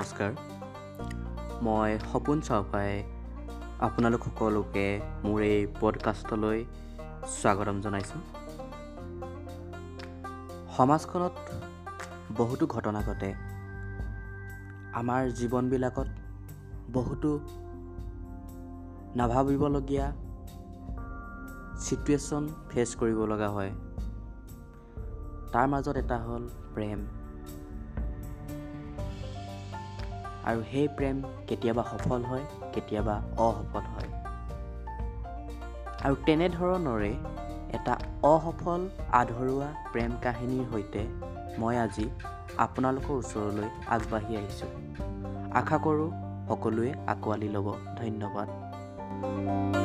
নমস্কাৰ। মই সপোন চাওফাই আপোনালোক সকলোকে মোৰ এই পডকাষ্টলৈ স্বাগতম জনাইছোঁ। সমাজখনত বহুতো ঘটনা ঘটে। আমাৰ জীৱনবিলাকত বহুতো নাভাবিবলগীয়া ছিটুৱেশ্যন ফেচ কৰিব লগা হয়। তাৰ মাজত এটা হ'ল প্ৰেম। আৰু সেই প্ৰেম কেতিয়াবা সফল হয় কেতিয়াবা অসফল হয়। আৰু তেনেধৰণৰে এটা অসফল আধৰুৱা প্ৰেম কাহিনীৰ সৈতে মই আজি আপোনালোকৰ ওচৰলৈ আগবাঢ়ি আহিছোঁ। আশা কৰোঁ সকলোৱে আঁকোৱালি ল'ব। ধন্যবাদ।